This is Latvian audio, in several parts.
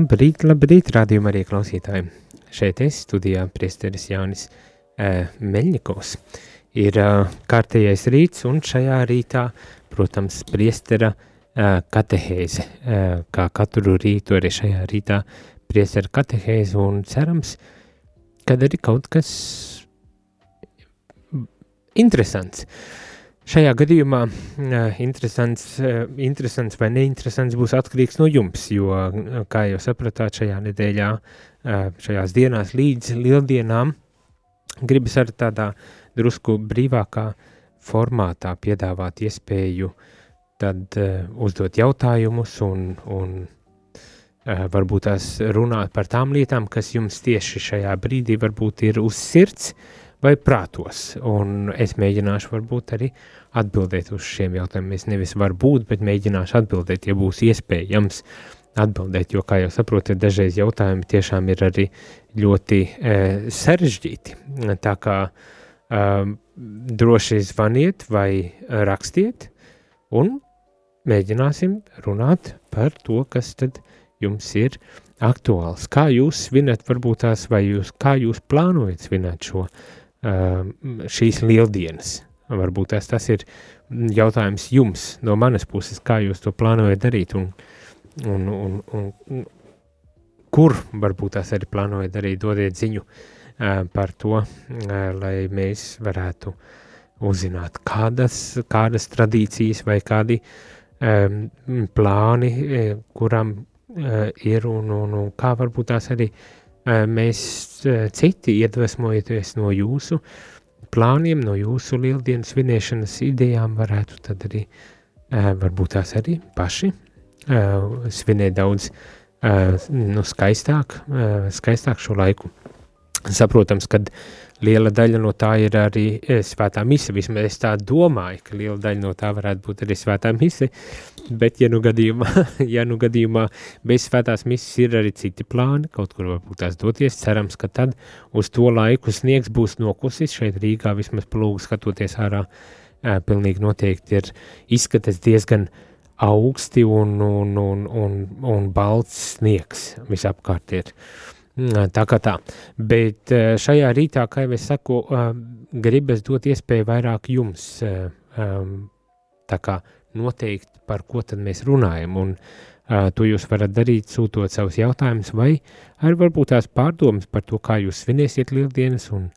Labrīt, labrīt, rādījumā arī klausītāji. Šeit es studijā priesteris Jānis uh, Meļņikovs. Ir uh, kārtējais rīts un šajā rītā, protams, priestera uh, katehēze. Uh, kā katru rītu arī šajā rītā priestera katehēze un cerams, kad arī kaut kas interesants. Uh, Šajā gadījumā interesants, interesants vai neinteresants būs atkarīgs no jums, jo, kā jau sapratāt, šajā nedēļā, šajās dienās līdz lieldienām gribas ar tādā drusku brīvākā formātā piedāvāt iespēju tad uzdot jautājumus un, un varbūt tās runāt par tām lietām, kas jums tieši šajā brīdī varbūt ir uz sirds vai prātos, un es mēģināšu varbūt arī uh, atbildēt uz šiem jautājumiem. Es nevis varu būt, bet mēģināšu atbildēt, ja būs iespējams atbildēt, jo, kā jau saprotat, dažreiz jautājumi tiešām ir arī ļoti e, sarežģīti. Tā kā e, droši zvaniet vai rakstiet, un mēģināsim runāt par to, kas tad jums ir aktuāls. Kā jūs svinat, varbūt tās, vai jūs, kā jūs plānojat svinēt šo, e, šīs lieldienas? Varbūt tas, tas ir jautājums jums no manas puses, kā jūs to plānojat darīt un, un, un, un kur varbūt tās arī plānojat darīt, dodiet ziņu uh, par to, uh, lai mēs varētu uzzināt, kādas, kādas tradīcijas vai kādi plāni, kuram uh, ir un, un, un kā varbūt tās arī uh, mēs uh, citi iedvesmojoties no jūsu plāniem, no jūsu lieldienas svinēšanas idejām varētu tad arī, varbūt tās arī paši svinēt daudz nu, skaistāk, skaistāk šo laiku. Saprotams, kad liela daļa no tā ir arī svētā mise, vismaz es tā domāju, ka liela daļa no tā varētu būt arī svētā mise, bet ja nu gadījumā, ja nu gadījumā bez svētās mises ir arī citi plāni, kaut kur varbūt tās doties, cerams, ka tad uz to laiku sniegs būs nokusis. Šeit Rīgā, vismaz plūgu skatoties ārā, pilnīgi noteikti ir izskatas diezgan augsti un, un, un, un, un balts sniegs visapkārt ir. Tā kā tā, bet šajā rītā, kā jau es saku, gribas dot iespēju vairāk jums tā kā noteikt, par ko tad mēs runājam, un uh, to jūs varat darīt, sūtot savus jautājumus, vai arī varbūt tās pārdomas par to, kā jūs svinēsiet lieldienas, un,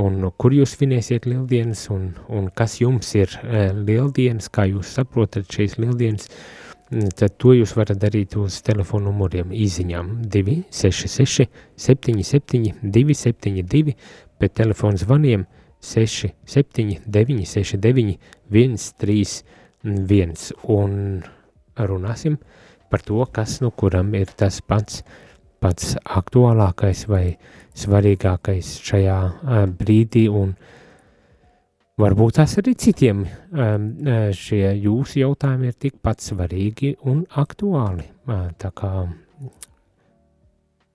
un kur jūs svinēsiet lieldienas, un, un kas jums ir uh, lieldienas, kā jūs saprotat šīs lieldienas, tad to jūs varat darīt uz telefonu numuriem īziņām 266 77 272, bet telefonu zvaniem 679 969 131 viens, un runāsim par to, kas nu kuram ir tas pats, pats aktuālākais vai svarīgākais šajā brīdī, un varbūt tas arī citiem um, šie jūsu jautājumi ir tikpat svarīgi un aktuāli. Uh, tā kā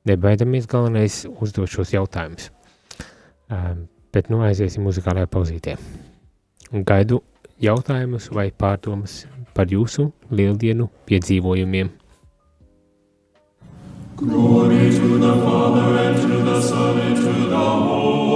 nebaidamies galvenais uzdot šos jautājumus. Um, bet nu aiziesim muzikālajā pauzītē. Gaidu jautājumus vai pārdomas par jūsu lieldienu piedzīvojumiem. Glory to the Father and to the Son and to the Holy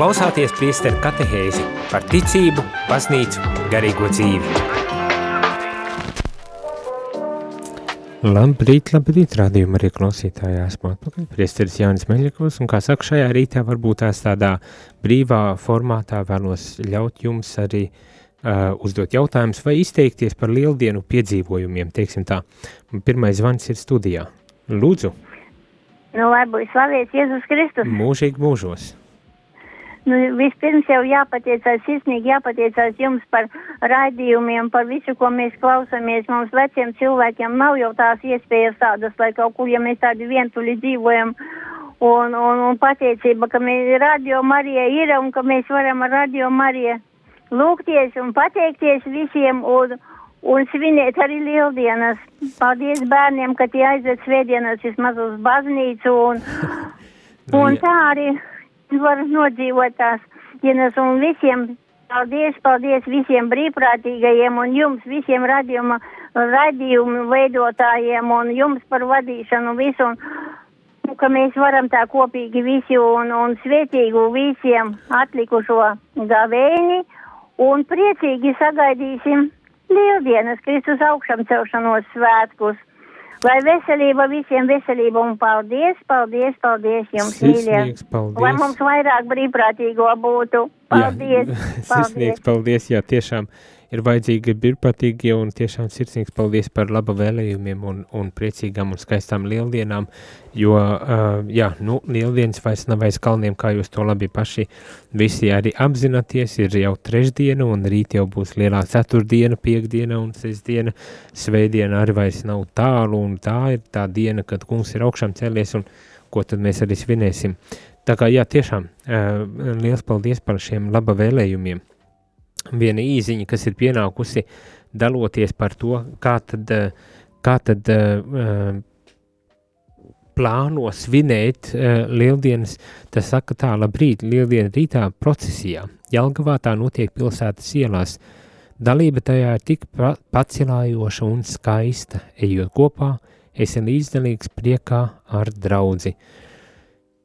klausāties priesteru katehēzi par ticību, baznīcu, garīgo dzīvi. Labrīt, labrīt, rādījuma arī klausītājā esmu atpakaļ. Priesteris Jānis Meļakovs, un kā saka, šajā rītā varbūt tās tādā brīvā formātā vēlos ļaut jums arī uh, uzdot jautājumus vai izteikties par lieldienu piedzīvojumiem, teiksim tā. Pirmais zvans ir studijā. Lūdzu. Nu, lai būtu slavēts Jēzus Kristus. Mūžīgi mūžos. Nu, vispirms jau jāpateicās, sirsnīgi jāpateicās jums par raidījumiem, par visu, ko mēs klausāmies. Mums veciem cilvēkiem nav jau tās iespējas tādas, lai kaut kur, ja mēs tādi vientuļi dzīvojam, un, un, un pateicība, ka mēs radio Marija ir un ka mēs varam ar radio Mariju lūgties un pateikties visiem un, un svinēt arī lieldienas. Paldies bērniem, ka tie aiziet svētdienas vismaz uz baznīcu un, un tā arī var nodzīvot tās dienas un visiem. Paldies, paldies visiem brīvprātīgajiem un jums visiem radījuma, radījumu veidotājiem un jums par vadīšanu visu. Un, un, ka mēs varam tā kopīgi visi un, un svētīgu visiem atlikušo gavēni un priecīgi sagaidīsim lieldienas Kristus augšām celšanos svētkus. Lai veselība visiem veselība un paldies, paldies, paldies jums, mīļie. Lai mums vairāk brīvprātīgo būtu. Paldies. Jā, paldies. Sirsnīgs paldies, jā, tiešām ir vajadzīgi brīvprātīgie un tiešām sirsnīgs paldies par laba vēlējumiem un, un priecīgām un skaistām lieldienām, jo, uh, jā, nu, lieldienas vairs nav aiz kalniem, kā jūs to labi paši visi arī apzināties, ir jau trešdiena un rīt jau būs lielā ceturtdiena, piekdiena un sestdiena, svētdiena arī vairs nav tālu un tā ir tā diena, kad kungs ir augšām cēlies un ko tad mēs arī svinēsim. Tā kā jā, tiešām uh, liels paldies par šiem laba vēlējumiem viena īziņa, kas ir pienākusi daloties par to, kā tad, eh, kā tad uh, plāno svinēt uh, lieldienas, tas saka tā, labrīt, lieldiena rītā procesijā. Jelgavā tā notiek pilsētas ielās. Dalība tajā ir tik pacilājoša un skaista, ejot kopā, esi līdzdalīgs priekā ar draudzi.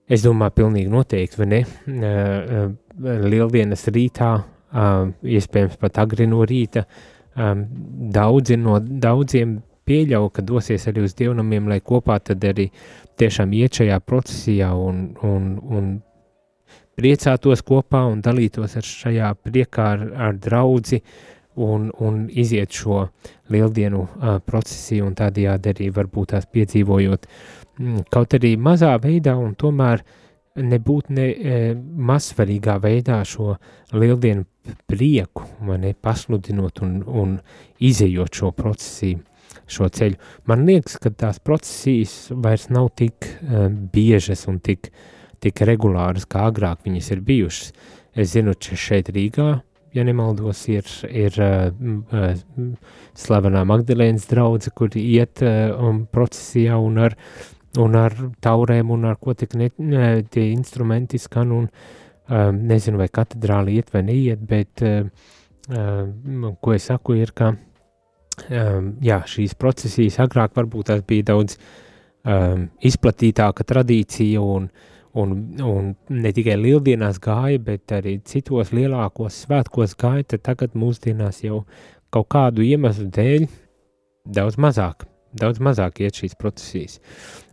Es domāju, pilnīgi noteikti, vai ne? Uh, lieldienas rītā uh, iespējams pat agri no rīta. Daudzi no daudziem pieļauj, ka dosies arī uz dievnamiem, lai kopā tad arī tiešām iet šajā procesijā un, un, un priecātos kopā un dalītos ar šajā priekā ar, ar draudzi un, un iziet šo lieldienu uh, procesiju un tādējādi arī varbūt tās piedzīvojot mm, kaut arī mazā veidā un tomēr uh, nebūt ne e, mazsvarīgā veidā šo lieldienu prieku, vai ne, pasludinot un, un izējot šo procesiju, šo ceļu. Man liekas, ka tās procesijas vairs nav tik uh, biežas un tik, tik regulāras, kā agrāk viņas ir bijušas. Es zinu, ka šeit Rīgā, ja nemaldos, ir, ir uh, slavenā Magdalēnas draudze, kur iet uh, um, procesijā un ar un ar taurēm un ar ko tik ne, ne, tie instrumenti skan un um, nezinu, vai katedrāli iet vai neiet, bet um, ko es saku ir, ka um, jā, šīs procesijas agrāk varbūt tās bija daudz um, izplatītāka tradīcija un, un, un ne tikai lieldienās gāja, bet arī citos lielākos svētkos gāja, tagad mūsdienās jau kaut kādu iemeslu dēļ daudz mazāk, daudz mazāk iet šīs procesijas.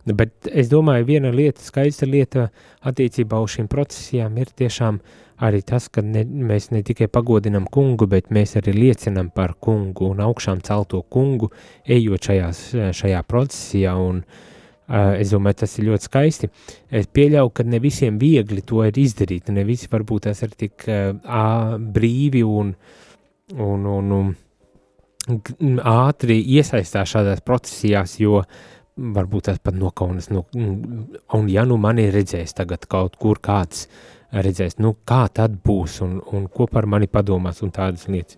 Bet es domāju, viena lieta, skaista lieta attiecībā uz šīm procesijām ir tiešām arī tas, ka ne, mēs ne tikai pagodinam kungu, bet mēs arī liecinam par kungu un augšām celto kungu, ejot šajās, šajā procesijā. Un, es domāju, tas ir ļoti skaisti. Es pieļauju, ka ne visiem viegli to ir izdarīt. Ne visi varbūt tas ir tik uh, brīvi un, un, un, un ātri iesaistās šādās procesijās, jo uh, varbūt tas pat nokaunas, nu, un ja nu mani redzēs tagad kaut kur kāds redzēs, nu kā tad būs, un, un ko par mani padomās, un tādas lietas.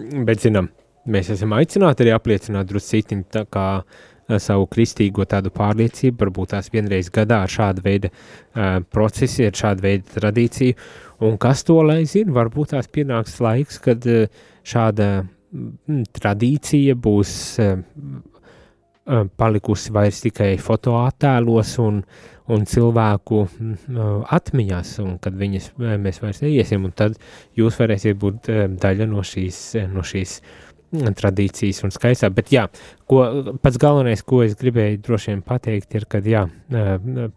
Bet, zinām, mēs esam aicināti arī apliecināt druscitim tā kā eh, savu kristīgo tādu pārliecību, varbūt tās vienreiz gadā ar šādu veidu uh, procesi, ar šādu veidu tradīciju, un kas to lai zina, varbūt tās pienāks laiks, kad uh, šāda mm, tradīcija būs uh, palikusi vairs tikai fotoattēlos un, un cilvēku atmiņās, un kad viņas mēs vairs neiesim, tad jūs varēsiet būt daļa no šīs, no šīs tradīcijas un skaistā. Bet jā, ko, pats galvenais, ko es gribēju droši vien pateikt, ir, kad jā,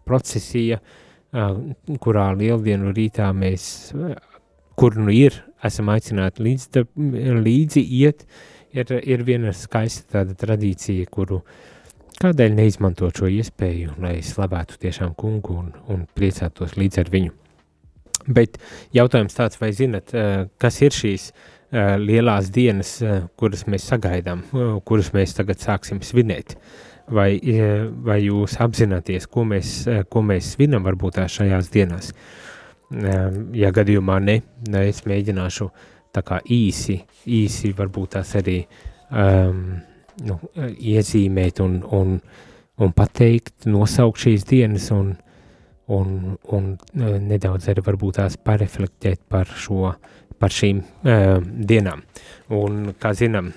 procesija, kurā lieldienu rītā mēs, kur nu ir, esam aicināti līdz, līdzi iet, uh, ir, ir viena skaista tāda tradīcija, kuru kādēļ neizmantot šo iespēju, lai slavētu tiešām kungu un, un priecātos līdz ar viņu. Bet jautājums tāds, vai zinat, eh, kas ir šīs eh, lielās dienas, eh, kuras mēs sagaidām, kuras mēs tagad sāksim svinēt? Vai, vai jūs apzināties, ko mēs, ko mēs svinam varbūt šajās dienās? Ja gadījumā ne, ne es mēģināšu uh, tā kā īsi, īsi varbūt tās arī um, nu, iezīmēt un, un, un pateikt, nosaukt šīs dienas un, un, un uh, nedaudz arī varbūt tās pareflektēt par šo, par šīm uh, dienām. Un, kā zinām,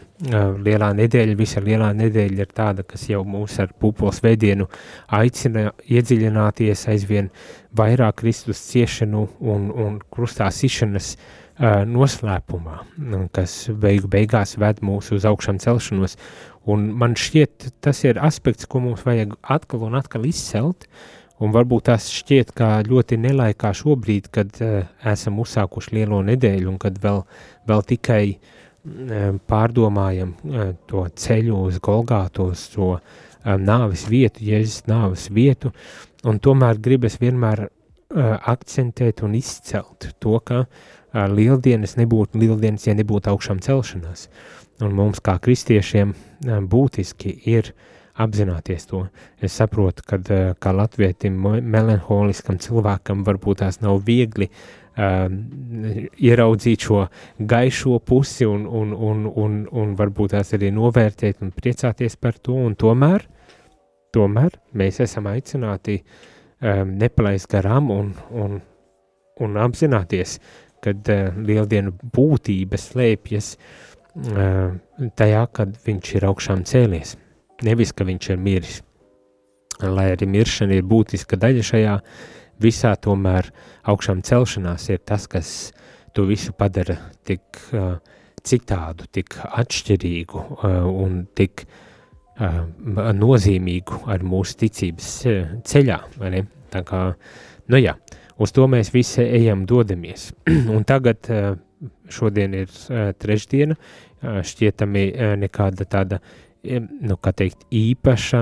lielā nedēļa, visa lielā nedēļa ir tāda, kas jau mūs ar pūpols veidienu aicina iedziļināties aizvien vairāk Kristus ciešanu un, un krustā sišanas uh, noslēpumā, kas beigu beigās ved mūs uz augšām celšanos. Un man šķiet, tas ir aspekts, ko mums vajag atkal un atkal izcelt, un varbūt tas šķiet kā ļoti nelaikā šobrīd, kad uh, esam uzsākuši lielo nedēļu un kad vēl, vēl tikai uh, pārdomājam uh, to ceļu uz Golgātu, uz to uh, nāves vietu, Jēzus nāves vietu, un tomēr gribas vienmēr uh, akcentēt un izcelt to, ka uh, lieldienas nebūtu lieldienas, ja nebūtu augšām celšanās. Un mums kā kristiešiem būtiski ir apzināties to. Es saprotu, ka kā latvietim melanholiskam cilvēkam varbūt tās nav viegli uh, ieraudzīt šo gaišo pusi un, un, un, un, un varbūt tās arī novērtēt un priecāties par to, un tomēr, tomēr mēs esam aicināti um, nepalaist garām un, un, un apzināties, kad uh, lieldienu būtība slēpjas uh, tajā, kad viņš ir augšām cēlies. Nevis, ka viņš ir miris. Lai arī miršana ir būtiska daļa šajā visā, tomēr augšām celšanās ir tas, kas to visu padara tik uh, citādu, tik atšķirīgu uh, un tik uh, nozīmīgu ar mūsu ticības ceļā. Tā kā, nu jā, uh, Uz to mēs visi ejam, dodamies. un tagad eh, šodien ir eh, trešdiena, eh, šķietami nekāda tāda, nu, kā teikt, īpaša,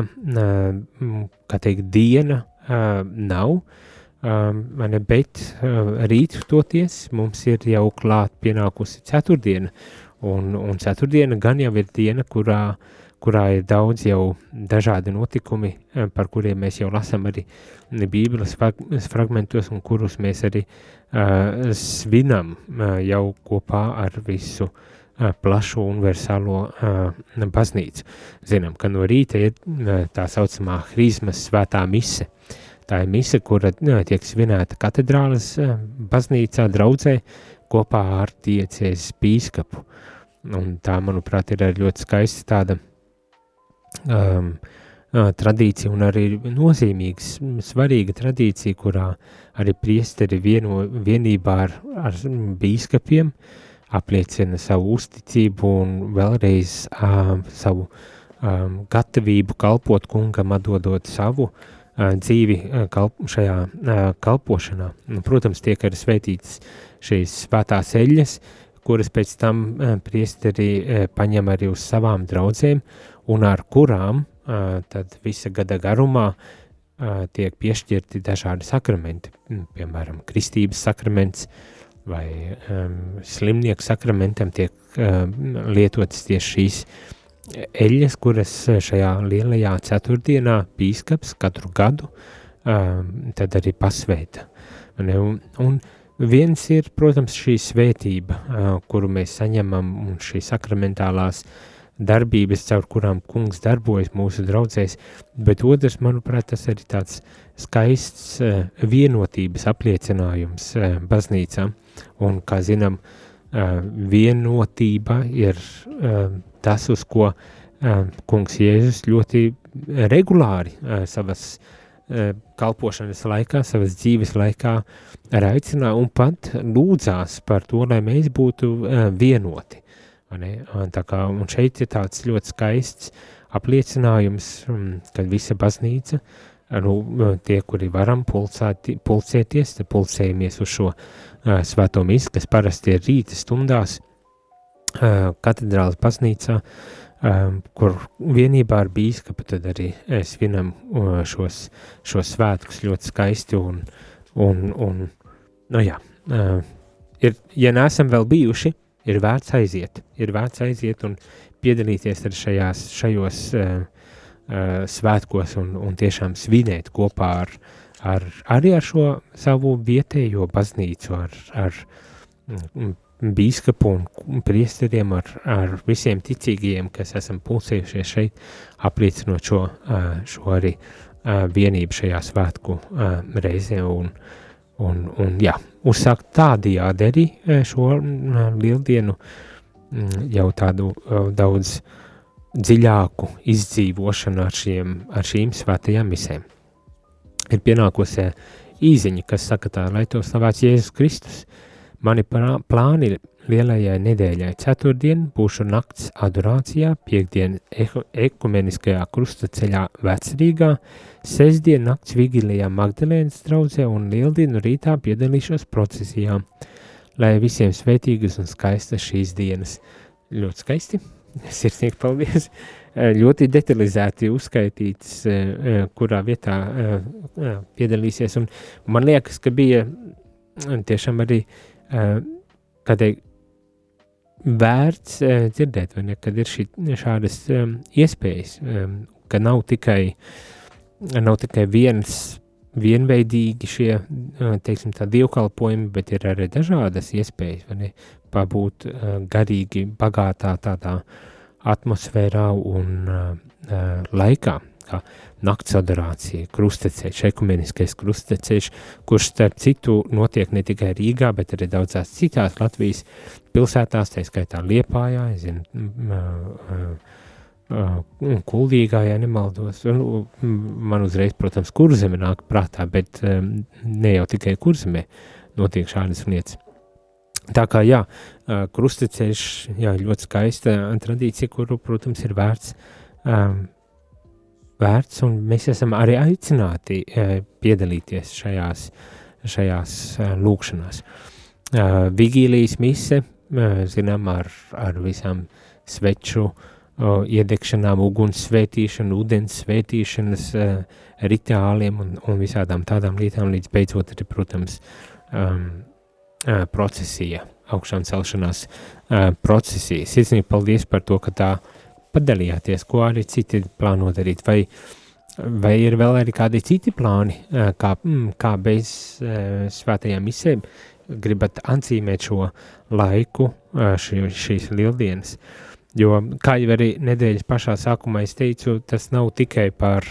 kā teikt, diena nav, mani, bet rīt toties mums ir jau klāt pienākusi ceturtdiena, un, un ceturtdiena gan jau ir diena, kurā uh, kurā ir daudz jau dažādi notikumi, eh, par kuriem mēs jau lasām arī Bībeles fragmentos, un kurus mēs arī uh, svinam uh, jau kopā ar visu uh, plašu universālo uh, baznīcu. Zinām, ka no rīta ir uh, tā saucamā Hrīzmas svētā mise. Tā ir mise, kura uh, tiek svinēta katedrāles uh, baznīcā draudzē kopā ar diecēs bīskapu. Un tā, manuprāt, ir ļoti skaista tāda um, tradīcija un arī nozīmīga, svarīga tradīcija, kurā arī priesteri vieno, vienībā ar, ar bīskapiem apliecina savu uzticību un vēlreiz um, savu um, gatavību kalpot kungam, atdodot savu uh, dzīvi uh, kalp, šajā uh, kalpošanā. Un, protams, tiek arī svētītas šīs svētās eļas, kuras pēc tam uh, priesteri uh, paņem arī uz savām draudzēm un ar kurām tad visa gada garumā tiek piešķirti dažādi sakramenti, piemēram, kristības sakraments vai um, slimnieku sakramentam tiek um, lietotas tieši šīs eļas, kuras šajā lielajā ceturtdienā bīskaps katru gadu um, tad arī pasvēta. Un, un viens ir, protams, šī svētība, uh, kuru mēs saņemam, un šī sakramentālās darbības, caur kurām kungs darbojas mūsu draudzēs, bet otrs, manuprāt, tas arī tāds skaists uh, vienotības apliecinājums uh, baznīcā, un, kā zinām, uh, vienotība ir uh, tas, uz ko uh, kungs Jēzus ļoti regulāri savas kalpošanas laikā, savas dzīves laikā aicināja un pat lūdzās par to, lai mēs būtu vienoti. Un, kā, un šeit ir tāds ļoti skaists apliecinājums, um, kad visa baznīca, nu, tie, kuri varam pulcēti, pulcēties, pulcējamies uz šo uh, svēto misi, kas parasti ir rīta stundās katedrālas baznīcā, kur vienībā ar bīskapu tad arī svinam šos, šos svētkus ļoti skaisti un, un, un nu jā, ir, ja neesam vēl bijuši, ir vērts aiziet, ir vērts aiziet un piedalīties ar šajās, šajos svētkos un, un tiešām svinēt kopā ar, ar, arī ar šo savu vietējo baznīcu, ar, ar mm, bīskapu un priesteriem, ar, ar visiem ticīgajiem, kas esam pulsējušies šeit, apliecinot šo, šo arī vienību šajā svētku reizē un, un, un jā, uzsākt tādījādi arī šo lieldienu mm, jau tādu daudz dziļāku izdzīvošanu ar, šiem, ar šīm svētajām misēm. Ir pienākusi īziņa, kas saka tā, lai to slavēts Jēzus Kristus. Mani plāni lielajai nedēļai ceturtdien būšu nakts adorācijā, piekdien ekumeniskajā krustaceļā vecrīgā, Sesdien nakts vigilijā Magdalēnas draudzē un lieldienu rītā piedalīšos procesijā, lai visiem svētīgas un skaistas šīs dienas. Ļoti skaisti, sirsnīgi paldies, ļoti detalizēti uzskaitīts, kurā vietā piedalīsies, un man liekas, ka bija tiešām arī kādai vērts dzirdēt, ne, kad ir šī, šādas iespējas, ka nav tikai nav tikai viens vienveidīgi šie, teiksim, tā dievkalpojumi, bet ir arī dažādas iespējas, pabūt uh, garīgi bagātā tādā atmosfērā un uh, laikā, kā nakts adorācija, krusteceļš, ekumeniskais krusteceļš, kurš starp citu notiek ne tikai Rīgā, bet arī daudzās citās Latvijas pilsētās, tā skaitā Liepājā, es zinu, uh, uh, Uh, kuldīgā, ja nemaldos. Nu, man uzreiz, protams, kurzeme nāk prātā, bet um, ne jau tikai kurzemē notiek šādas lietas. Tā kā jā, krustaceļš, jā, ļoti skaista tradīcija, kuru, protams, ir vērts, um, vērts un mēs esam arī aicināti uh, piedalīties šajās, šajās uh, lūkšanās. Uh, Vigīlijas mise, uh, zinām, ar, ar visām sveču uh, iedegšanām, uguns svētīšanu, ūdens svētīšanas uh, rituāliem un, un visādām tādām lietām, līdz beidzot arī, protams, um, procesija, augšām celšanās procesija. Sirsnīgi paldies par to, ka tā padalījāties, ko arī citi plāno darīt, vai, vai ir vēl arī kādi citi plāni, kā, mm, kā bez svētajām misēm gribat atzīmēt šo laiku, šī, šīs lieldienas. Jo, kā jau arī nedēļas pašā sākumā es teicu, tas nav tikai par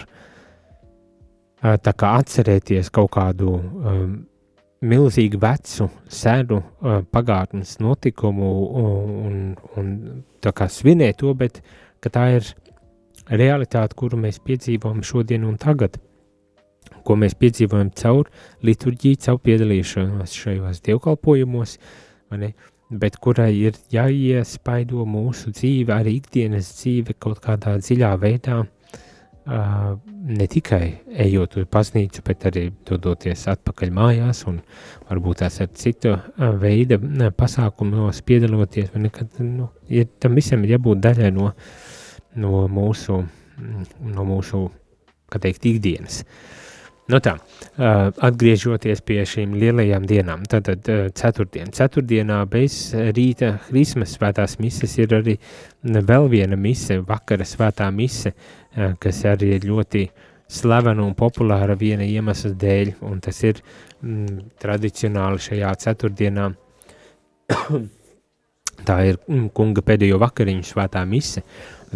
tā kā atcerēties kaut kādu um, milzīgu vecu, senu uh, pagātnes notikumu un, un tā kā svinēt to, bet tā ir realitāte, kuru mēs piedzīvojam šodien un tagad, ko mēs piedzīvojam caur liturģiju, caur piedalīšanos šajos dievkalpojumos, bet kurai ir jāiespaido mūsu dzīve, arī ikdienas dzīve kaut kādā dziļā veidā, uh, ne tikai ejot uz baznīcu, bet arī dodoties atpakaļ mājās un varbūt tās ar citu uh, veida pasākumos piedaloties, nekad, nu, ir, tam visam ir jābūt daļai no, no mūsu, no mūsu, teikt, ikdienas. Uh, Nu tā, atgriežoties pie šīm lielajām dienām, tad ceturtdien. Ceturtdienā bez rīta Krismas svētās mises ir arī vēl viena mise, vakara svētā mise, kas arī ir ļoti slavena un populāra viena iemesla dēļ, un tas ir mm, tradicionāli šajā ceturtdienā. Tā ir mm, kunga pēdējo vakariņu svētā mise.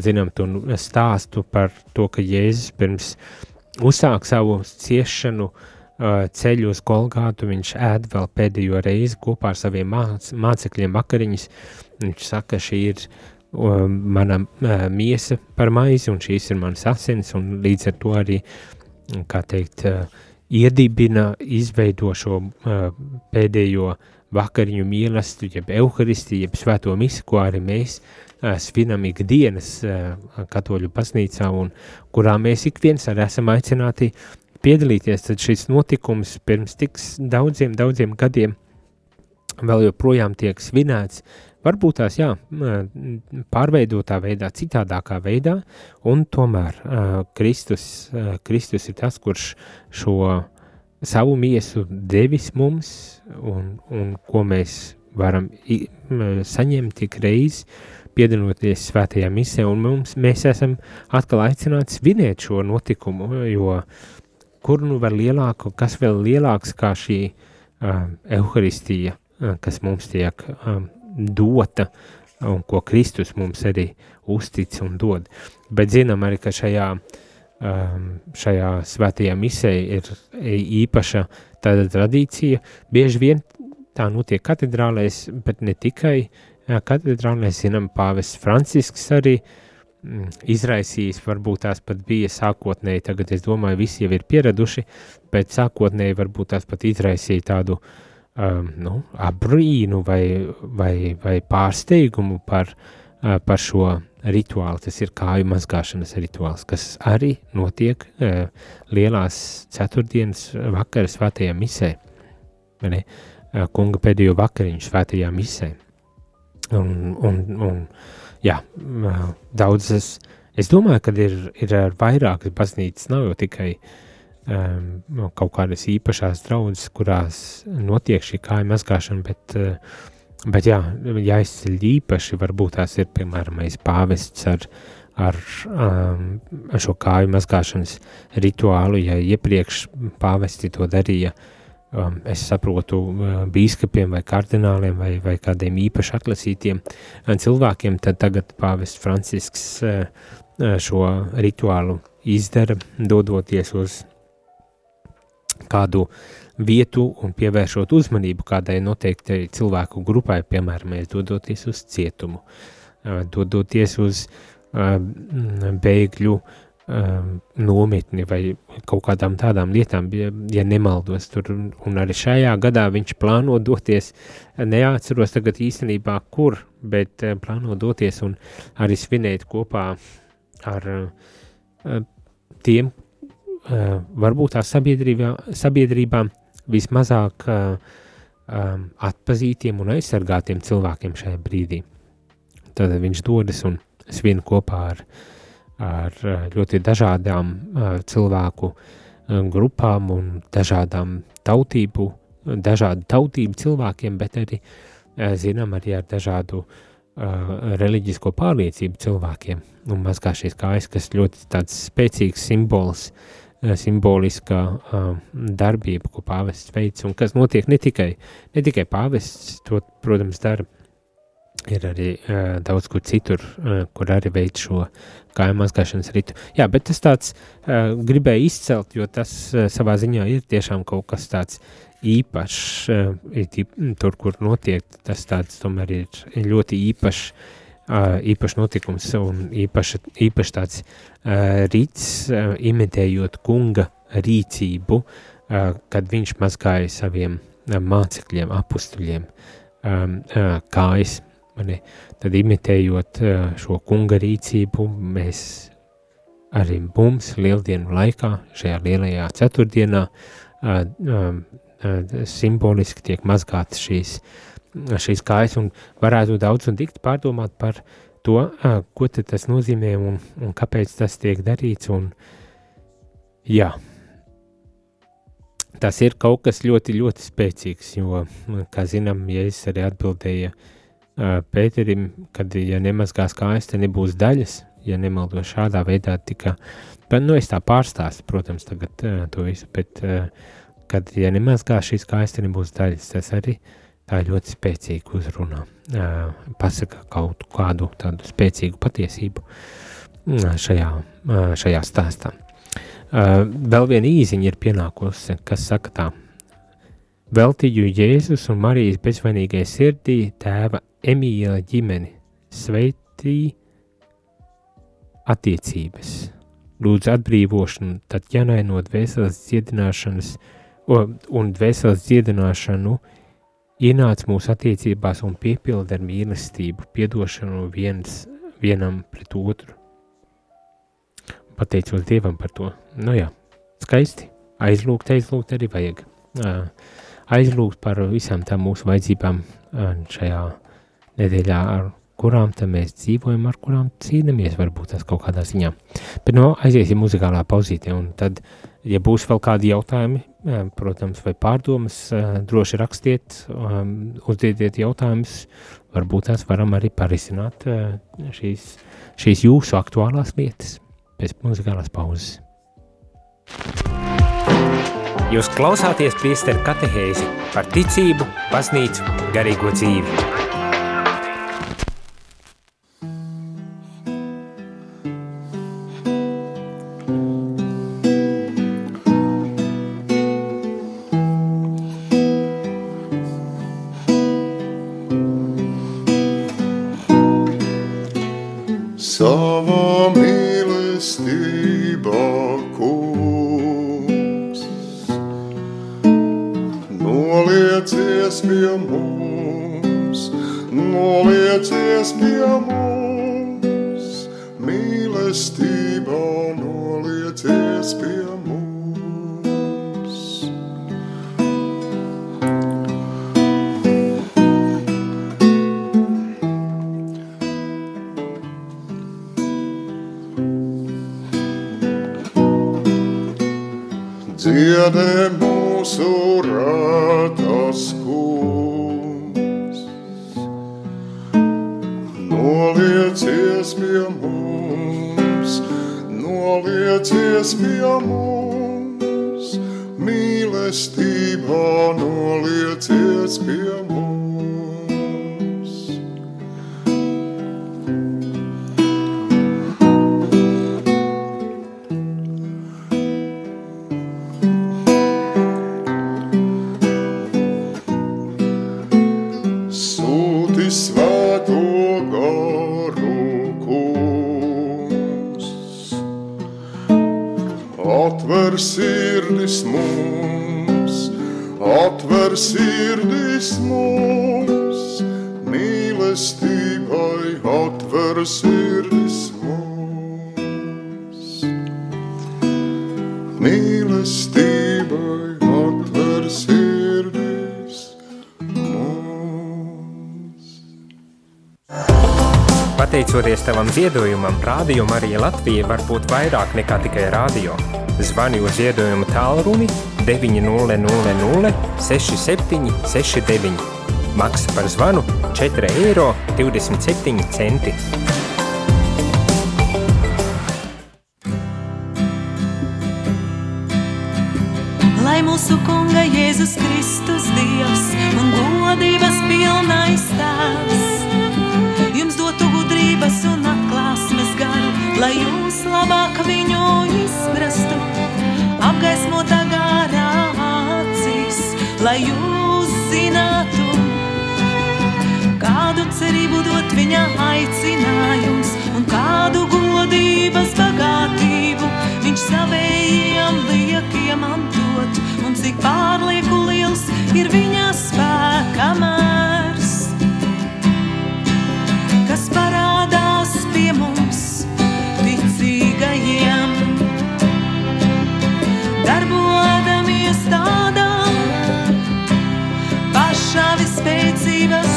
Zinām, tu stāstu par to, ka Jēzus pirms uh, uzsāk savu ciešanu uh, ceļu uz Golgātu, viņš ēd vēl pēdējo reizi kopā ar saviem māc, mācekļiem vakariņas. Viņš saka, šī ir mana miesa par maizi, un šīs ir manas asins, un līdz ar to arī, kā teikt, iedibina, izveido šo pēdējo vakariņu mīlestību, jeb evaharistiju, jeb svēto misi, ko arī mēs svinam ikdienas katoļu baznīcā, un kurā mēs ik viens arī esam aicināti piedalīties, tad šis notikums pirms tik daudziem, daudziem gadiem vēl joprojām tiek svinēts, varbūt tās, jā, pārveidotā veidā, citādākā veidā, un tomēr uh, Kristus, uh, Kristus ir tas, kurš šo savu miesu devis mums, un, un ko mēs varam i, saņemt tik reiz, piedaloties svētajā misē, un mums, mēs esam atkal aicināti svinēt šo notikumu, jo kur nu vēl lielāku, kas vēl lielāks kā šī uh, evaharistija, uh, kas mums tiek um, dota un ko Kristus mums arī uztic un dod. Bet zinām arī, ka šajā, um, šajā svētajā misē ir īpaša tāda tradīcija. Bieži vien tā notiek katedrālēs, bet ne tikai katedrālēs, zinām, pāvests Francisks arī mm, izraisījis, varbūt tās pat bija sākotnēji, tagad es domāju, visi jau ir pieraduši, bet sākotnēji varbūt tās pat izraisīja tādu uh, um, nu, abrīnu vai, vai, vai pārsteigumu par, uh, par šo rituālu. Tas ir kāju mazgāšanas rituāls, kas arī notiek uh, lielās ceturtdienas vakara svētajā misē, ne, uh, kunga pēdējo vakariņu svētajā misē. Un, un, un jā, uh, daudzas, es domāju, ka ir, ir vairākas baznīcas, nav jau tikai uh, um, kaut kādas īpašās draudzes, kurās notiek šī kāja mazgāšana, bet, uh, bet jā, jāizceļ īpaši, varbūt tās ir, piemēram, pāvests ar, ar um, šo kāju mazgāšanas rituālu, ja iepriekš pāvesti to darīja, um, es saprotu, uh, bīskapiem vai kardināliem vai, vai kādiem īpaši atlasītiem cilvēkiem, tad tagad pāvests Francisks uh, šo rituālu izdara, dodoties uz kādu vietu un pievēršot uzmanību kādai noteiktai cilvēku grupai, piemēram, dodoties uz cietumu, dodoties uz bēgļu nometni vai kaut kādām tādām lietām, ja, ja nemaldos tur, un arī šajā gadā viņš plāno doties, neatceros tagad īstenībā kur, bet plāno doties un arī svinēt kopā ar tiem, varbūt tās sabiedrībā, sabiedrībām vismazāk uh, um, atpazītiem un aizsargātiem cilvēkiem šajā brīdī. Tad viņš dodas un svin kopā ar, ar ļoti dažādām cilvēku grupām un dažādām tautību, dažādu tautību cilvēkiem, bet arī, zinām, arī ar dažādu uh, reliģisko pārliecību cilvēkiem. Un mazgā šīs kājas, kas ļoti spēcīgs simbols Eh, simboliskā uh, darbība, ko pāvests veids, un kas notiek ne tikai, ne tikai pāvests, to, protams, dara, ir arī uh, daudz kur citur, uh, kur arī veids šo kāju mazgāšanas ritu. Jā, bet tas tāds uh, gribēja izcelt, jo tas uh, savā ziņā ir tiešām kaut kas tāds īpašs, uh, tur, kur notiek, tas tāds tomēr ir ļoti īpašs īpašs notikums un īpaši, īpaši tāds rīts, imitējot kunga rīcību, kad viņš mazgāja saviem mācekļiem, apustuļiem uh, kājas. Tad imitējot šo kunga rīcību, mēs arī mums lieldienu laikā, šajā lielajā ceturtdienā, simboliski tiek mazgātas šīs uh, šīs kājas un varētu daudz un dikti pārdomāt par to, ko tas nozīmē un, un kāpēc tas tiek darīts. Un, jā, tas ir kaut kas ļoti, ļoti spēcīgs, jo, kā zinām, ja es arī atbildēju Pēterim, kad, ja nemazgās kājas, tad nebūs daļas, ja nemaldo šādā veidā tika, bet, nu, es tā pārstāstu, protams, tagad to visu, bet, kad, ja nemazgās šīs kājas, tad nebūs daļas, tas arī uh, tā ir ļoti spēcīga uzruna. Pasaka kaut kādu tādu spēcīgu patiesību šajā, šajā stāstā. Vēl viena īziņa ir pienākusi, kas saka tā. Veltīju Jēzus un Marijas bezvainīgai sirdī tēva Emīla ģimeni, sveit, pretī attiecības. Lūdzu atbrīvošanu, tad ķenai no dvēseles dziedināšanas un dvēseles dziedināšanu ienāc mūsu attiecībās un piepilda ar mīlestību, piedošanu viens vienam pret otru. Pateicos Dievam par to. Nu jā, skaisti. Aizlūgt, aizlūgt arī vajag. Aizlūgt par visām tām mūsu vajadzībām šajā nedēļā, ar kurām mēs dzīvojam, ar kurām cīnāmies, varbūt tas kaut kādā ziņā. Bet no nu, aiziesim muzikālā pauzītē, un tad, ja būs vēl kādi jautājumi, protams, vai pārdomas, droši rakstiet, uzdiediet jautājumus, varbūt tās varam arī parisināt šīs, šīs jūsu aktuālās lietas pēc muzikālās pauzes. Jūs klausāties priesteru katehēzi par ticību, baznīcu, garīgo dzīvi. still. Pateicoties tavam ziedojumam, Rādio Marija Latvija var būt vairāk nekā tikai rādio. Zvani uz ziedojumu tālruni 900 67 69. Maksa par zvanu 4,27 eiro. Lai mūsu Kunga Jēzus Kristus Dievs un godības pilnais tēvs gudrības un atklāsmes garu, lai jūs labāk viņu izprastu, apgaismotā garā acīs, lai jūs zinātu, kādu cerību dot viņa aicinājums un kādu godības bagātību viņš savējiem liekiem mantot un cik pārlieku liels ir viņa spēka spēcības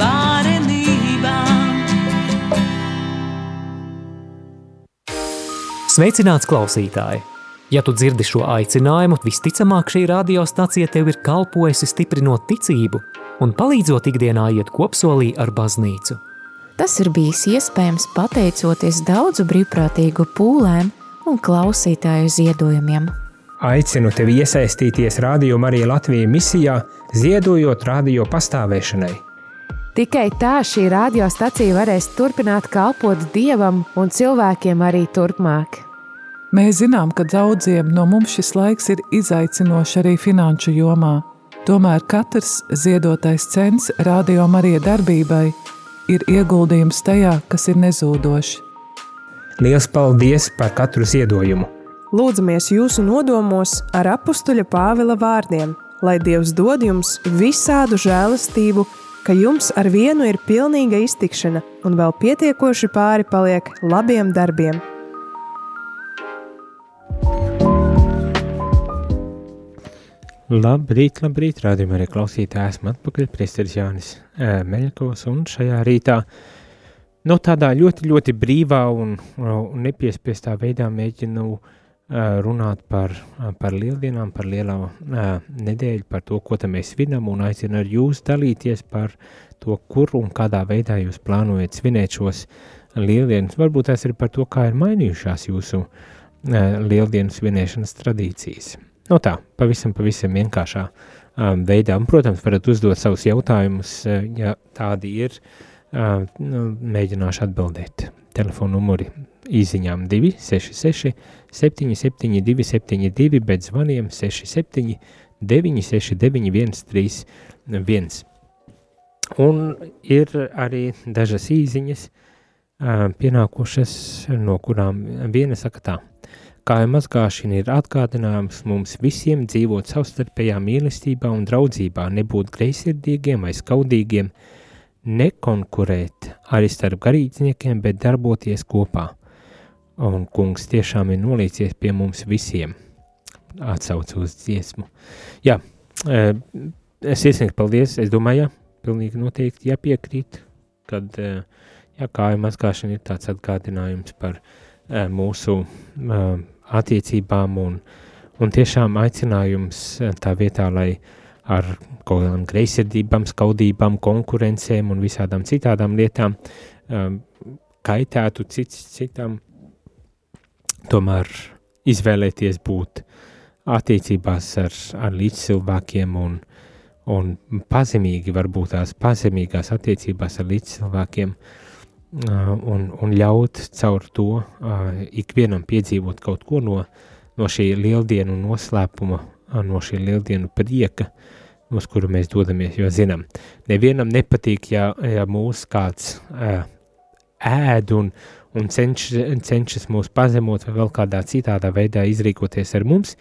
varenībā. Sveicināts klausītāji! Ja tu dzirdi šo aicinājumu, visticamāk šī radiostacija tev ir kalpojusi stiprinot ticību un palīdzot ikdienā iet kopsolī ar baznīcu. Tas ir bijis iespējams pateicoties daudzu brīvprātīgu pūlēm un klausītāju ziedojumiem. Aicinu tevi iesaistīties Radio Marija Latvijas misijā, ziedojot radio pastāvēšanai. Tikai tā šī radiostacija varēs turpināt kalpot dievam un cilvēkiem arī turpmāk. Mēs zinām, ka daudziem no mums šis laiks ir izaicinošs arī finanšu jomā. Tomēr katrs ziedotais cents Radio Marija darbībai ir ieguldījums tajā, kas ir nezūdošs. Lielas paldies par katru ziedojumu! Lūdzamies jūsu nodomos ar apstuļa Pāvila vārdiem, lai Dievs dod jums visādu žēlastību, ka jums ar vienu ir pilnīga iztikšana un vēl pietiekoši pāri paliek labiem darbiem. Labrīt, labrīt, rādījumā arī klausītāji, esmu atpakaļ, priesteris Jānis Meļakovs, un šajā rītā, nu, tādā ļoti, ļoti brīvā un, un nepiespiestā veidā mēģinu runāt par, par lieldienām, par lielo nedēļu, par to, ko mēs svinam, un aicinu ar jūs dalīties par to, kur un kādā veidā jūs plānojat svinēt šos lieldienas. Varbūt tas ir par to, kā ir mainījušās jūsu lieldienu svinēšanas tradīcijas. Nu tā, pavisam, pavisam vienkāršā veidā. Un, protams, varat uzdot savus jautājumus, ja tādi ir. Nu, mēģināšu atbildēt. Telefona numuri īsiņām 266, 772, 72, bet zvaniem 67, 969, 131. Un ir arī dažas īsiņas pienākušas, no kurām viena saka tā. Kāja mazgāšana ir atgādinājums mums visiem dzīvot savstarpējā mīlestībā un draudzībā, nebūt greizsirdīgiem vai skaudīgiem, nekonkurēt arī starp garīdzniekiem, bet darboties kopā. Un kungs tiešām ir nolīcies pie mums visiem. Atsauc uz dziesmu. Jā, e, es iesniegtu paldies, es domāju, jā, pilnīgi noteikti jāpiekrīt, kad e, jā, kāja mazgāšana ir tāds atgādinājums par e, mūsu attiecībām un, un tiešām aicinājums tā vietā, lai ar kaut kādām greizsirdībām, skaudībām, konkurencēm un visādām citādām lietām kaitētu cits citam, tomēr izvēlēties būt attiecībās ar, ar līdzcilvēkiem un, un pazemīgi, varbūt tās pazemīgās attiecībās ar līdzcilvēkiem, uh, un, un ļaut caur to ikvienam piedzīvot kaut ko no, no šī lieldienu noslēpuma, no šī lieldienu prieka, uz kuru mēs dodamies, jo zinām, nevienam nepatīk, ja, ja mūs kāds ēd un, un cenš, cenšas mūs pazemot vai vēl kādā citādā veidā izrīkoties ar mums,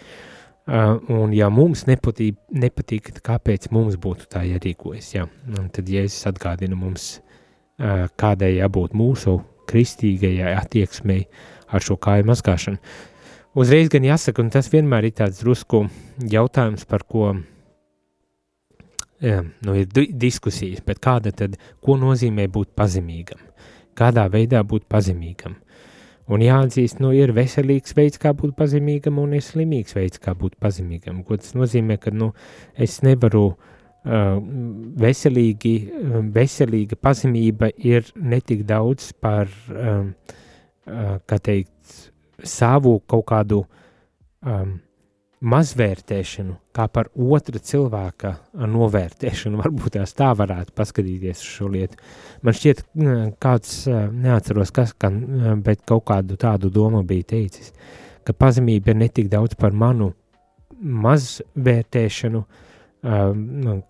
un ja mums nepatīk, nepatīk kāpēc mums būtu tā jārīkojas, ja? un tad Jēzus atgādina mums kādai jābūt mūsu kristīgajai attieksmei ar šo kāju mazgāšanu. Uzreiz gan jāsaka, un tas vienmēr ir tāds drusku jautājums, par ko jā, nu, ir diskusijas, bet kāda tad, ko nozīmē būt pazemīgam? Kādā veidā būt pazemīgam? Un jāatzīst, nu, ir veselīgs veids, kā būt pazemīgam, un ir slimīgs veids, kā būt pazemīgam. Ko tas nozīmē, ka, nu, es nevaru uh, veselīgi, um, veselīga pazemība ir netik daudz par, um, uh, kā teikt, savu kaut kādu um, mazvērtēšanu, kā par otra cilvēka novērtēšanu. Varbūt tās tā varētu paskatīties uz šo lietu. Man šķiet, kāds, neatceros, kas, kan, bet kaut kādu tādu domu bija teicis, ka pazemība ir netik daudz par manu mazvērtēšanu, uh, nu,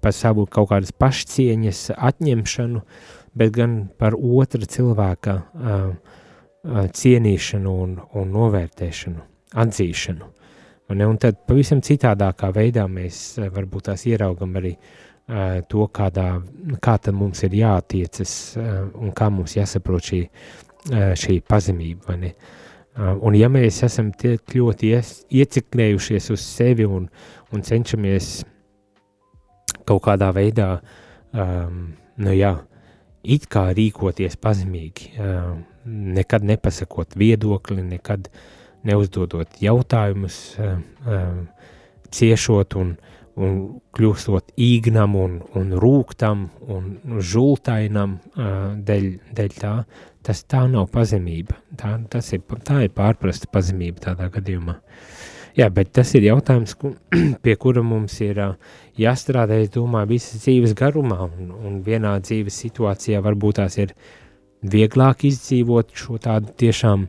par savu kaut kādas pašcieņas atņemšanu, bet gan par otra cilvēka cienīšanu un, un novērtēšanu, atzīšanu. Un, tad pavisam citādākā veidā mēs varbūt tās ieraugam arī uh, to, kādā, kā tad mums ir jātiecas uh, un kā mums jāsaprot šī, uh, šī pazemība, vai ne? Uh, un ja mēs esam tik ļoti ieciklējušies uz sevi un, un cenšamies uh, kaut kādā veidā, um, nu jā, it kā rīkoties pazemīgi, um, nekad nepasakot viedokli, nekad neuzdodot jautājumus, um, um, ciešot un, un kļūstot īgnam un, un rūktam un žultainam uh, dēļ, dēļ tā, tas tā nav pazemība. Tā, ir, tā ir pārprasta pazemība tādā gadījumā. Jā, bet tas ir jautājums, pie kura mums ir jāstrādā, es domāju, visas dzīves garumā, un, un vienā dzīves situācijā varbūt tās ir vieglāk izdzīvot šo tādu tiešām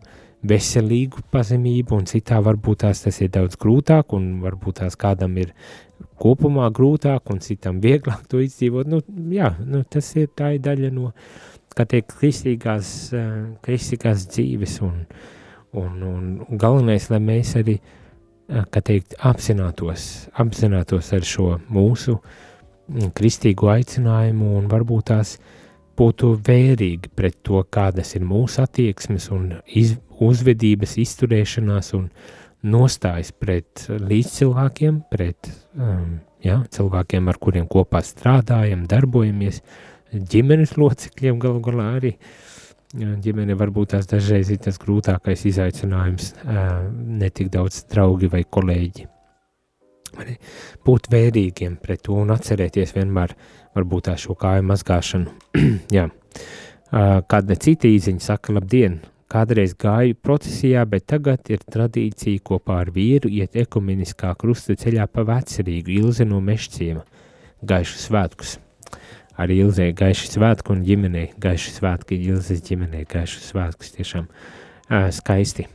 veselīgu pazemību, un citā varbūt tās tas ir daudz grūtāk, un varbūt tās kādam ir kopumā grūtāk un citam vieglāk to izdzīvot. Nu, jā, nu, tas ir tā ir daļa no, kā teikt, kristīgās, uh, kristīgās dzīves un, un, un, galvenais, lai mēs arī, uh, kā teikt, apzinātos, apzinātos ar šo mūsu mm, kristīgo aicinājumu un varbūt tās būtu vērīgi pret to, kādas ir mūsu attieksmes un iz, uzvedības, izturēšanās un nostājas pret līdzcilvēkiem, pret um, ja, cilvēkiem, ar kuriem kopā strādājam, darbojamies, ģimenes locekļiem galu galā arī. Ģimene varbūt tās dažreiz ir tas grūtākais izaicinājums, uh, ne tik daudz draugi vai kolēģi. Būt vērīgiem pret to un atcerēties vienmēr varbūt tā šo kāju mazgāšanu. Jā. Uh, kāda cita īziņa saka, labdien, Kādreiz gāju procesijā, bet tagad ir tradīcija kopā ar vīru iet ekumeniskā krusta ceļā pa vecerīgu Ilze no Mešciema. Gaišu svētkus. Arī Ilzē gaiši svētku un ģimenei, gaiši svētki Ilzes ģimenei, gaišu svētkus tiešām skaisti.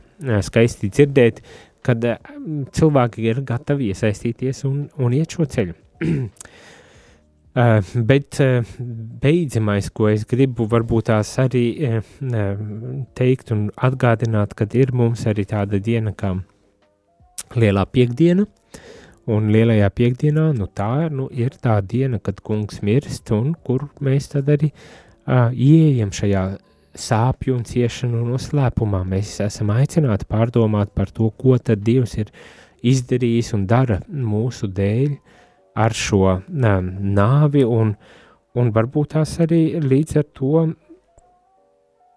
Skaisti dzirdēt, kad cilvēki ir gatavi iesaistīties un, un iet šo ceļu. Uh, bet uh, beidzamais, ko es gribu varbūt tās arī uh, teikt un atgādināt, kad ir mums arī tāda diena kā lielā piekdiena, un lielajā piekdienā, nu tā nu, ir tā diena, kad kungs mirst, un kur mēs tad arī uh, ieejam šajā sāpju un ciešanu noslēpumā. Mēs esam aicināti pārdomāt par to, ko tad Dievs ir izdarījis un dara mūsu dēļ, uh, ar šo nāvi, un, un varbūt tās arī līdz ar to,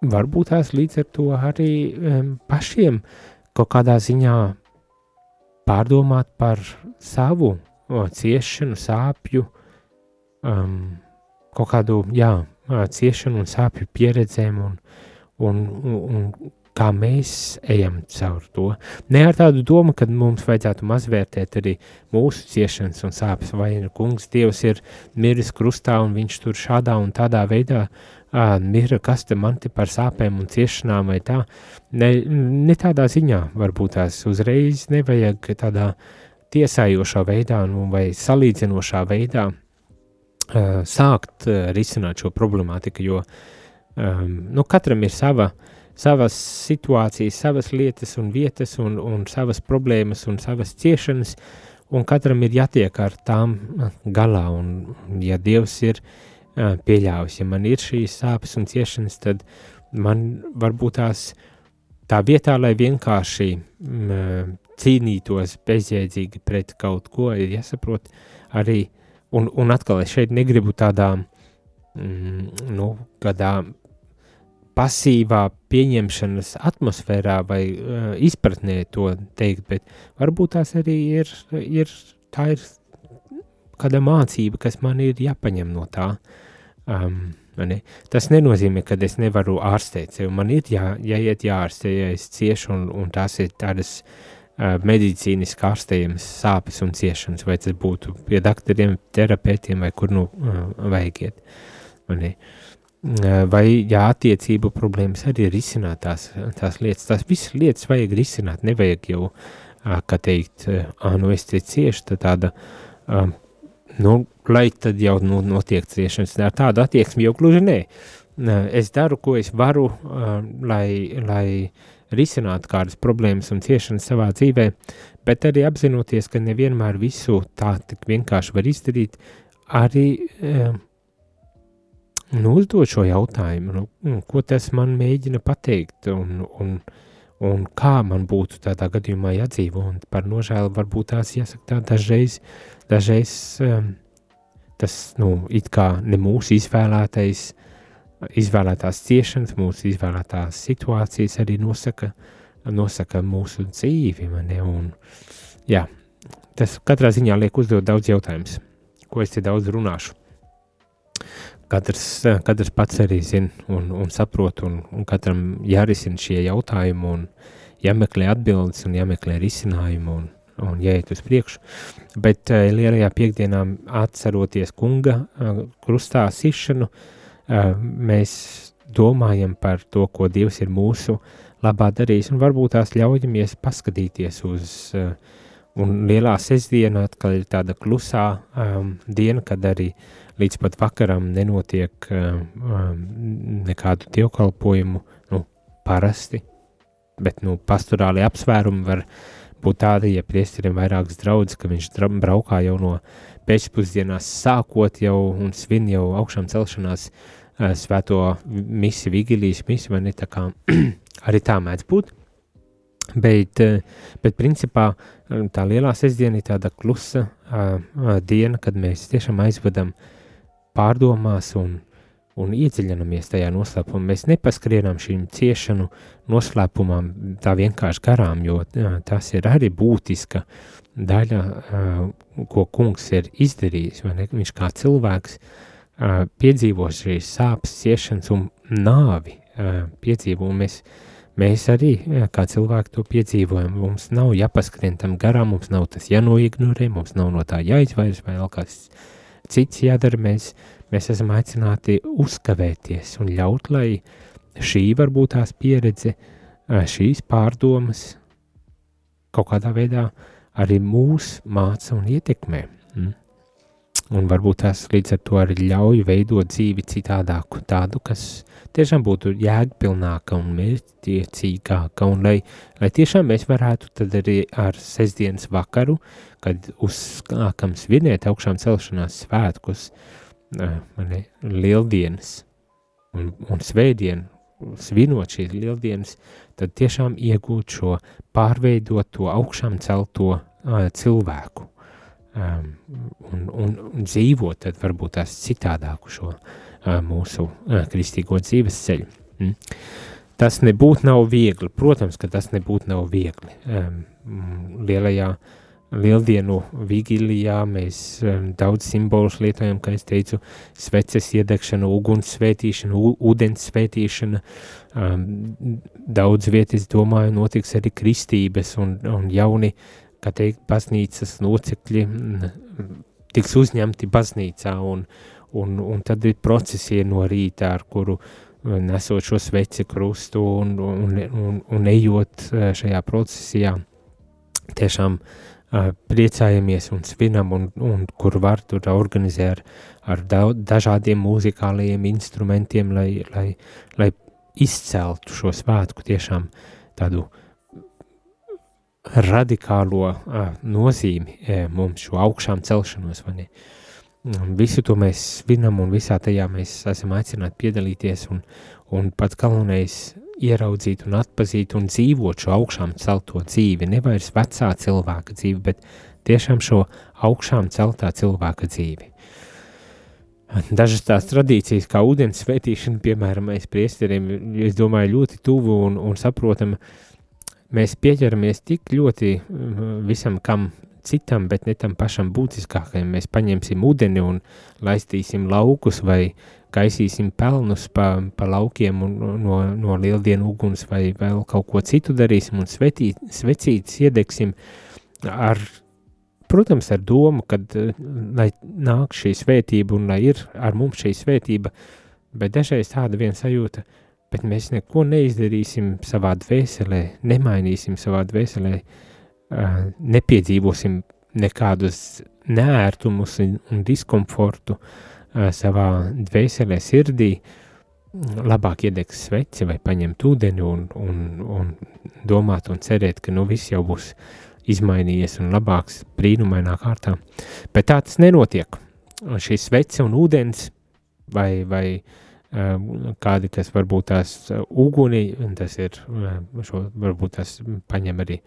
varbūt tās līdz ar to arī pašiem kaut kādā ziņā pārdomāt par savu ciešanu, sāpju, um, kaut kādu, jā, ciešanu un sāpju pieredzēm un, un, un, un kā mēs ejam cauri to. Ne ar tādu domu, ka mums vajadzētu mazvērtēt arī mūsu ciešanas un sāpes, vai nu kungs Dievs ir miris krustā un viņš tur šādā un tādā veidā uh, mira, kas te man te par sāpēm un ciešanām vai tā. Ne, ne tādā ziņā varbūt tās uzreiz nevajag tādā tiesājošā veidā nu, vai salīdzinošā veidā uh, sākt uh, risināt šo problemātiku, jo um, nu, katram ir sava uh, savas situācijas, savas lietas un vietas, un, un savas problēmas un savas ciešanas, un katram ir jātiek ar tām galā. Un, ja Dievs ir pieļāvis, ja man ir šīs sāpes un ciešanas, tad man varbūt tās tā vietā, lai vienkārši m, cīnītos bezjēdzīgi pret kaut ko, ir jāsaprot arī, un, un atkal es šeit negribu tādā, mm, nu, kādā pasīvā pieņemšanas atmosfērā vai uh, izpratnē to teikt, bet varbūt tās arī ir, ir, tā ir kāda mācība, kas man ir jāpaņem no tā. Um, ne? Tas nenozīmē, ka es nevaru ārstēt sevi. Man ir jā, jāiet jāārstē, ja es ciešu, un, un tās ir tādas uh, medicīniski ārstējamas sāpes un ciešanas, vai tas būtu pie doktoriem, terapeitiem vai kur nu uh, vajag iet. Uh, vai jā, attiecību problēmas arī risināt tās, tās lietas. Tās visas lietas vajag risināt, nevajag jau, kā teikt, nu es te cieši, tad tāda, nu, lai tad jau nu, notiek ciešanas, ar tādu attieksmi jau gluži nē. Es daru, ko es varu, lai, lai risinātu kādas problēmas un ciešanas savā dzīvē, bet arī apzinoties, ka nevienmēr visu tā tik vienkārši var izdarīt, arī nu, uzdot šo jautājumu, nu, mm, ko tas man mēģina pateikt, un, un, un kā man būtu tādā gadījumā jādzīvo. Un par nožēlu varbūt tās jāsaka tā dažreiz, dažreiz um, tas, nu, it kā ne mūsu izvēlētais, izvēlētās ciešanas, mūsu izvēlētās situācijas arī nosaka, nosaka mūsu dzīvi, mani, un, jā, tas katrā ziņā liek uzdot daudz jautājumus, ko es te daudz runāšu katrs, katrs pats arī zina un, un saprot, un, un katram jārisina šie jautājumi, un jāmeklē atbildes, un jāmeklē risinājumi, un, un jāiet uz priekšu. Bet uh, lielajā piekdienā atceroties kunga uh, krustā sišanu, uh, mēs domājam par to, ko Dievs ir mūsu labā darījis, un varbūt tās ļaujamies paskatīties uz, uh, un lielā sestdiena atkal ir tāda klusā um, diena, kad arī līdz pat vakaram nenotiek um, nekādu dievkalpojumu, nu, parasti, bet, nu, pastorāli apsvērumi var būt tādi, ja priesterim vairākas draudzes, ka viņš braukā jau no pēcpusdienās sākot jau un svin jau augšām celšanās uh, svēto misi, vigilijas misi, vai ne, tā kā arī tā mēdz būt. Bet, uh, bet principā tā lielā sestdiena ir tāda klusa uh, uh, diena, kad mēs tiešām aizvedam pārdomās un, un iedziļinamies tajā noslēpumā. Mēs nepaskrienam šīm ciešanu noslēpumam tā vienkārši garām, jo uh, tas ir arī būtiska daļa, ko kungs ir izdarījis? Viņš kā cilvēks piedzīvo šīs sāpes, ciešanas un nāvi piedzīvo, un mēs mēs arī kā cilvēki to piedzīvojam. Mums nav jāpaskrien tam garām, mums nav tas jānoignorē, mums nav no tā jāizvairās vai vēl kas cits jādara. Mēs, mēs esam aicināti uzkavēties un ļaut, lai šī varbūt tās pieredze, šīs pārdomas kaut kādā veidā arī mūs māca un ietekmē. Mm? Un varbūt tas līdz ar to arī ļauj veidot dzīvi citādāku, tādu, kas tiešām būtu jēgpilnāka un mērķtiecīgāka, un lai, lai tiešām mēs varētu tad arī ar sestdienas vakaru, kad uzsākam svinēt augšām celšanās svētkus, mani, lieldienas un, un svētdienu, svinot šīs lieldienas, tad tiešām iegūt šo pārveidoto augšām celto uh, cilvēku. Um, un, un, un dzīvot, tad varbūt tās citādāku šo uh, mūsu uh, kristīgo dzīves ceļu. Mm. Tas nebūtu nav viegli, protams, ka tas nebūtu nav viegli. Um, lielajā lieldienu vigilijā mēs daudz simbolus lietojam, kā es teicu, sveces iedegšana, uguns svētīšana, ūdens svētīšana, daudz vietas, domāju, notiks arī kristības un, un jauni kā teikt, baznīcas locekļi tiks uzņemti baznīcā, un, un, un tad ir procesija no rīta, ar kuru nesot šo sveci krustu un, un, un, un ejot šajā procesijā, tiešām uh, priecājamies un svinam, un, un kur var tur organizē ar, ar daudz, dažādiem mūzikālajiem instrumentiem, lai, lai, lai izceltu šo svētku tiešām tādu uh, radikālo uh, nozīmi uh, mums šo augšām celšanos. Visu to mēs svinam un visā tajā mēs esam aicināti piedalīties un, un pats galvenais ieraudzīt un atpazīt un dzīvot šo augšām celto dzīvi, nevairs vecā cilvēka dzīvi, bet tiešām šo augšām celtā cilvēka dzīvi. Dažas tās tradīcijas, kā ūdens svētīšana, piemēram, mēs priesteriem, es domāju, ļoti tuvu un, un saprotam, mēs pieķeramies tik ļoti mm, visam, kam citam, bet ne tam pašam būtiskākajam. Mēs paņemsim ūdeni un laistīsim laukus vai kaisīsim pelnus pa, pa laukiem un, no, no lieldienu uguns vai vēl kaut ko citu darīsim un svetīt, svecītas iedegsim ar, protams, ar domu, kad, lai nāk šī svētība un lai ir ar mums šī svētība, bet dažreiz tāda viena sajūta, bet mēs neko neizdarīsim savā dvēselē, nemainīsim savā dvēselē, uh, nepiedzīvosim nekādus nērtumus un, diskomfortu savā dvēselē, sirdī, labāk iedegs sveci vai paņemt ūdeni un, un, un domāt un cerēt, ka nu viss jau būs izmainījies un labāks brīnumainā kārtā. Bet tā tas nenotiek. Šīs svece un ūdens vai, vai kādi tas varbūt tās uguni, un tas ir, šo, varbūt tas paņem arī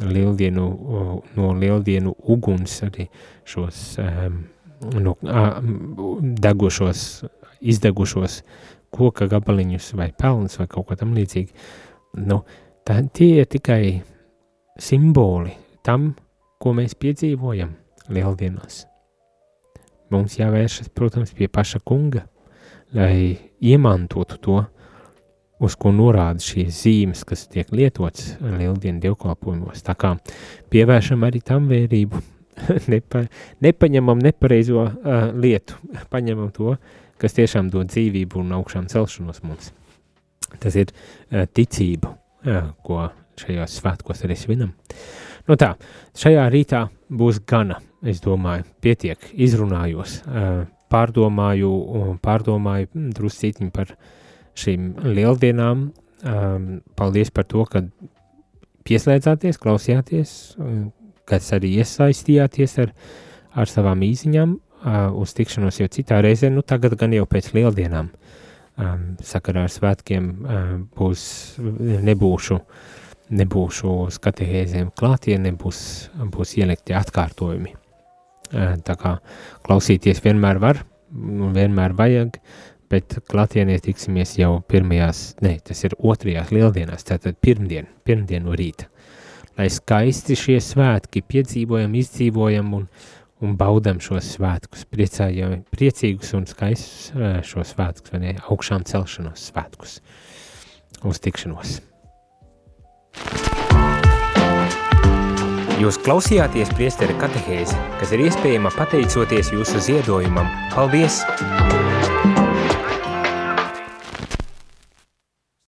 lieldienu, no lieldienu uguns arī šos ehm, no, degušos, izdegušos koka gabaliņus vai pelnus vai kaut ko tam līdzīgi. Nu, tā, tie ir tikai simboli tam, ko mēs piedzīvojam lieldienās. Mums jāvēršas, protams, pie paša kunga, lai iemantotu to, uz ko norāda šīs zīmes, kas tiek lietotas lieldienu dievkalpojumos. Tā kā pievēršam arī tam vērību, nepa, nepaņemam nepareizo uh, lietu, paņemam to, kas tiešām dod dzīvību un augšām celšanos mums. Tas ir uh, ticība, uh, ko šajos svētkos arī svinam. Nu tā, šajā rītā būs gana, es domāju, pietiek, izrunājos, pārdomāju, pārdomāju mm, druscītiņu par šīm lieldienām. Paldies par to, ka pieslēdzāties, klausījāties, kas arī iesaistījāties ar, ar savām īziņām uz tikšanos jau citā reizē, nu tagad gan jau pēc lieldienām sakarā ar svētkiem būs, nebūšu uh, nebūšu skatījēziem klātienē, būs, būs ielikti atkārtojumi. Tā kā klausīties vienmēr var, vienmēr vajag, bet klātienē tiksimies jau pirmajās, ne, tas ir otrajās lieldienās, tātad pirmdien, pirmdien no rīta. Lai skaisti šie svētki piedzīvojam, izdzīvojam un, un baudam šos svētkus, priecājam, priecīgus un skaistus šos svētkus, vai ne, augšām celšanos svētkus. Uz tikšanos! Jūs klausījāties priesteri katehēzi, kas ir iespējama pateicoties jūsu ziedojumam. Paldies!